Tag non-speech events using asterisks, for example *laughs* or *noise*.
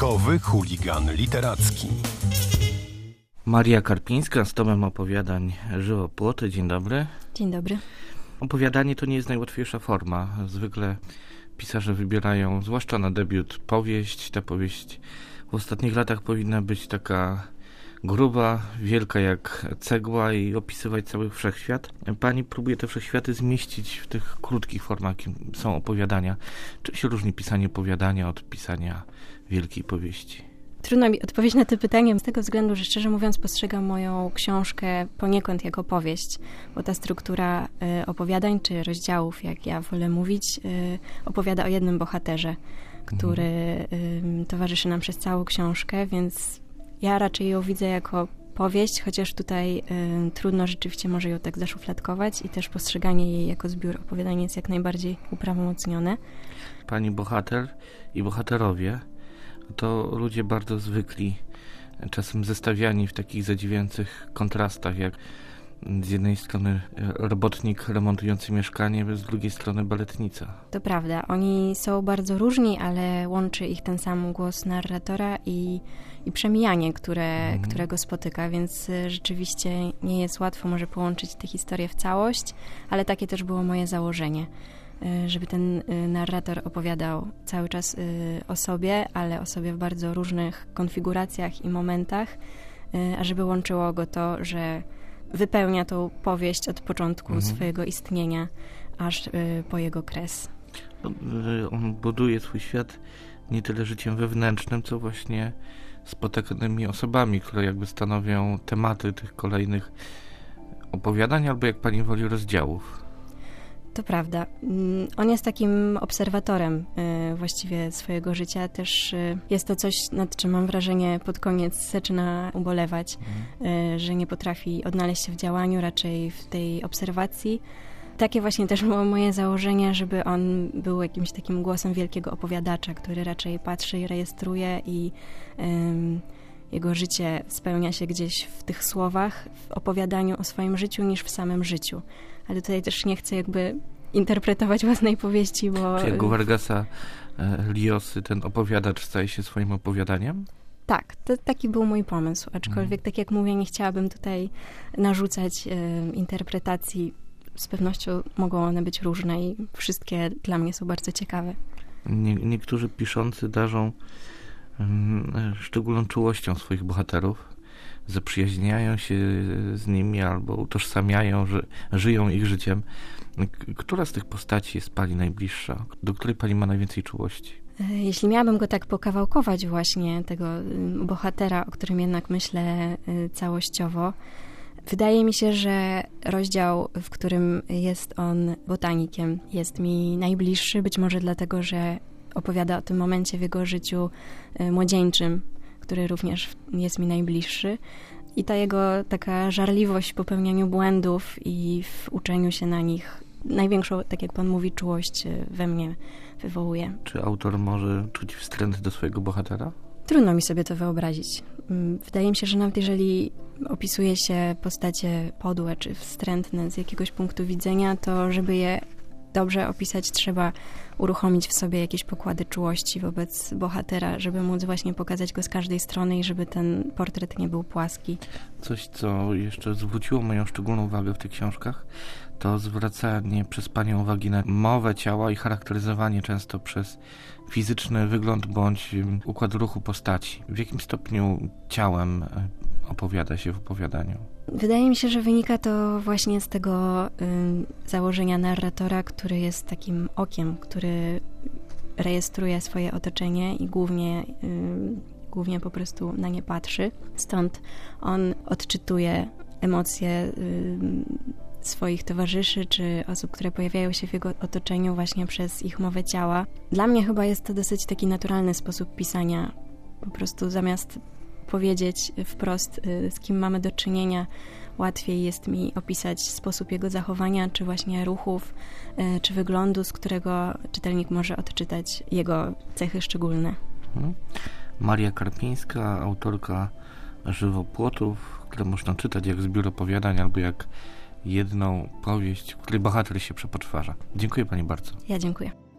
Bajkowy chuligan literacki. Maria Karpińska z tomem opowiadań Żywopłoty. Dzień dobry. Dzień dobry. Opowiadanie to nie jest najłatwiejsza forma. Zwykle pisarze wybierają, zwłaszcza na debiut, powieść. Ta powieść w ostatnich latach powinna być taka gruba, wielka jak cegła i opisywać cały wszechświat. Pani próbuje te wszechświaty zmieścić w tych krótkich formach, jakim są opowiadania. Czym się różni pisanie opowiadania od pisania wielkiej powieści? Trudno mi odpowiedzieć na to pytanie z tego względu, że szczerze mówiąc postrzegam moją książkę poniekąd jako powieść, bo ta struktura y, opowiadań czy rozdziałów, jak ja wolę mówić, y, opowiada o jednym bohaterze, który y, towarzyszy nam przez całą książkę, więc ja raczej ją widzę jako powieść, chociaż tutaj y, trudno rzeczywiście może ją tak zaszufladkować i też postrzeganie jej jako zbiór opowiadań jest jak najbardziej uprawomocnione. Pani bohater i bohaterowie to ludzie bardzo zwykli, czasem zestawiani w takich zadziwiających kontrastach, jak z jednej strony robotnik remontujący mieszkanie, z drugiej strony baletnica. To prawda, oni są bardzo różni, ale łączy ich ten sam głos narratora i, i przemijanie, które, mhm. którego spotyka, więc y, rzeczywiście nie jest łatwo może połączyć te historie w całość, ale takie też było moje założenie. Y, żeby ten narrator opowiadał cały czas o sobie, ale o sobie w bardzo różnych konfiguracjach i momentach, a żeby łączyło go to, że wypełnia tą powieść od początku mhm. swojego istnienia, aż po jego kres. No, on buduje swój świat nie tyle życiem wewnętrznym, co właśnie spotykanymi osobami, które jakby stanowią tematy tych kolejnych opowiadań, albo jak pani woli, rozdziałów. To prawda. Mm, on jest takim obserwatorem y, właściwie swojego życia. Też y, jest to coś, nad czym mam wrażenie pod koniec zaczyna ubolewać, mhm. że nie potrafi odnaleźć się w działaniu, raczej w tej obserwacji. Takie właśnie też było moje założenie, żeby on był jakimś takim głosem wielkiego opowiadacza, który raczej patrzy i rejestruje i jego życie spełnia się gdzieś w tych słowach, w opowiadaniu o swoim życiu niż w samym życiu ale tutaj też nie chcę jakby interpretować *laughs* własnej powieści, bo... Czy jak u Vargasa e, Liosy ten opowiadacz staje się swoim opowiadaniem? Tak, to taki był mój pomysł, aczkolwiek mhm. tak jak mówię, nie chciałabym tutaj narzucać e, interpretacji. Z pewnością mogą one być różne i wszystkie dla mnie są bardzo ciekawe. Nie, niektórzy piszący darzą szczególną czułością swoich bohaterów zaprzyjaźniają się z nimi albo utożsamiają, że żyją ich życiem. Która z tych postaci jest Pani najbliższa? Do której Pani ma najwięcej czułości? E, jeśli miałabym go tak pokawałkować właśnie, tego mm, bohatera, o którym jednak myślę e, całościowo, wydaje mi się, że rozdział, w którym jest on botanikiem, jest mi najbliższy, być może dlatego, że opowiada o tym momencie w jego życiu e, młodzieńczym, który również jest mi najbliższy. I ta jego taka żarliwość w popełnianiu błędów i w uczeniu się na nich, największą, tak jak pan mówi, czułość e, we mnie wywołuje. Czy autor może czuć wstręt do swojego bohatera? Trudno mi sobie to wyobrazić. Mm, wydaje mi się, że nawet jeżeli opisuje się postacie podłe czy wstrętne z jakiegoś punktu widzenia, to żeby je dobrze opisać, trzeba uruchomić w sobie jakieś pokłady czułości wobec bohatera, żeby móc właśnie pokazać go z każdej strony i żeby ten portret nie był płaski. Coś, co jeszcze zwróciło moją szczególną uwagę w tych książkach, to zwracanie przez Panią uwagi na mowę ciała i charakteryzowanie często przez fizyczny wygląd bądź układ ruchu postaci. W jakim stopniu ciałem opowiada się w opowiadaniu? Wydaje mi się, że wynika to właśnie z tego y, założenia narratora, który jest takim okiem, który rejestruje swoje otoczenie i głównie, y, głównie po prostu na nie patrzy. Stąd on odczytuje emocje y, swoich towarzyszy czy osób, które pojawiają się w jego otoczeniu właśnie przez ich mowę ciała. Dla mnie chyba jest to dosyć taki naturalny sposób pisania. Po prostu zamiast powiedzieć wprost, y, z kim mamy do czynienia, łatwiej jest mi opisać sposób jego zachowania, czy właśnie ruchów, y, czy wyglądu, z którego czytelnik może odczytać jego cechy szczególne. Mhm. Maria Karpińska, autorka żywopłotów, które można czytać jak zbiór opowiadań albo jak jedną powieść, w której bohater się przepoczwarza. Dziękuję Pani bardzo. Ja dziękuję.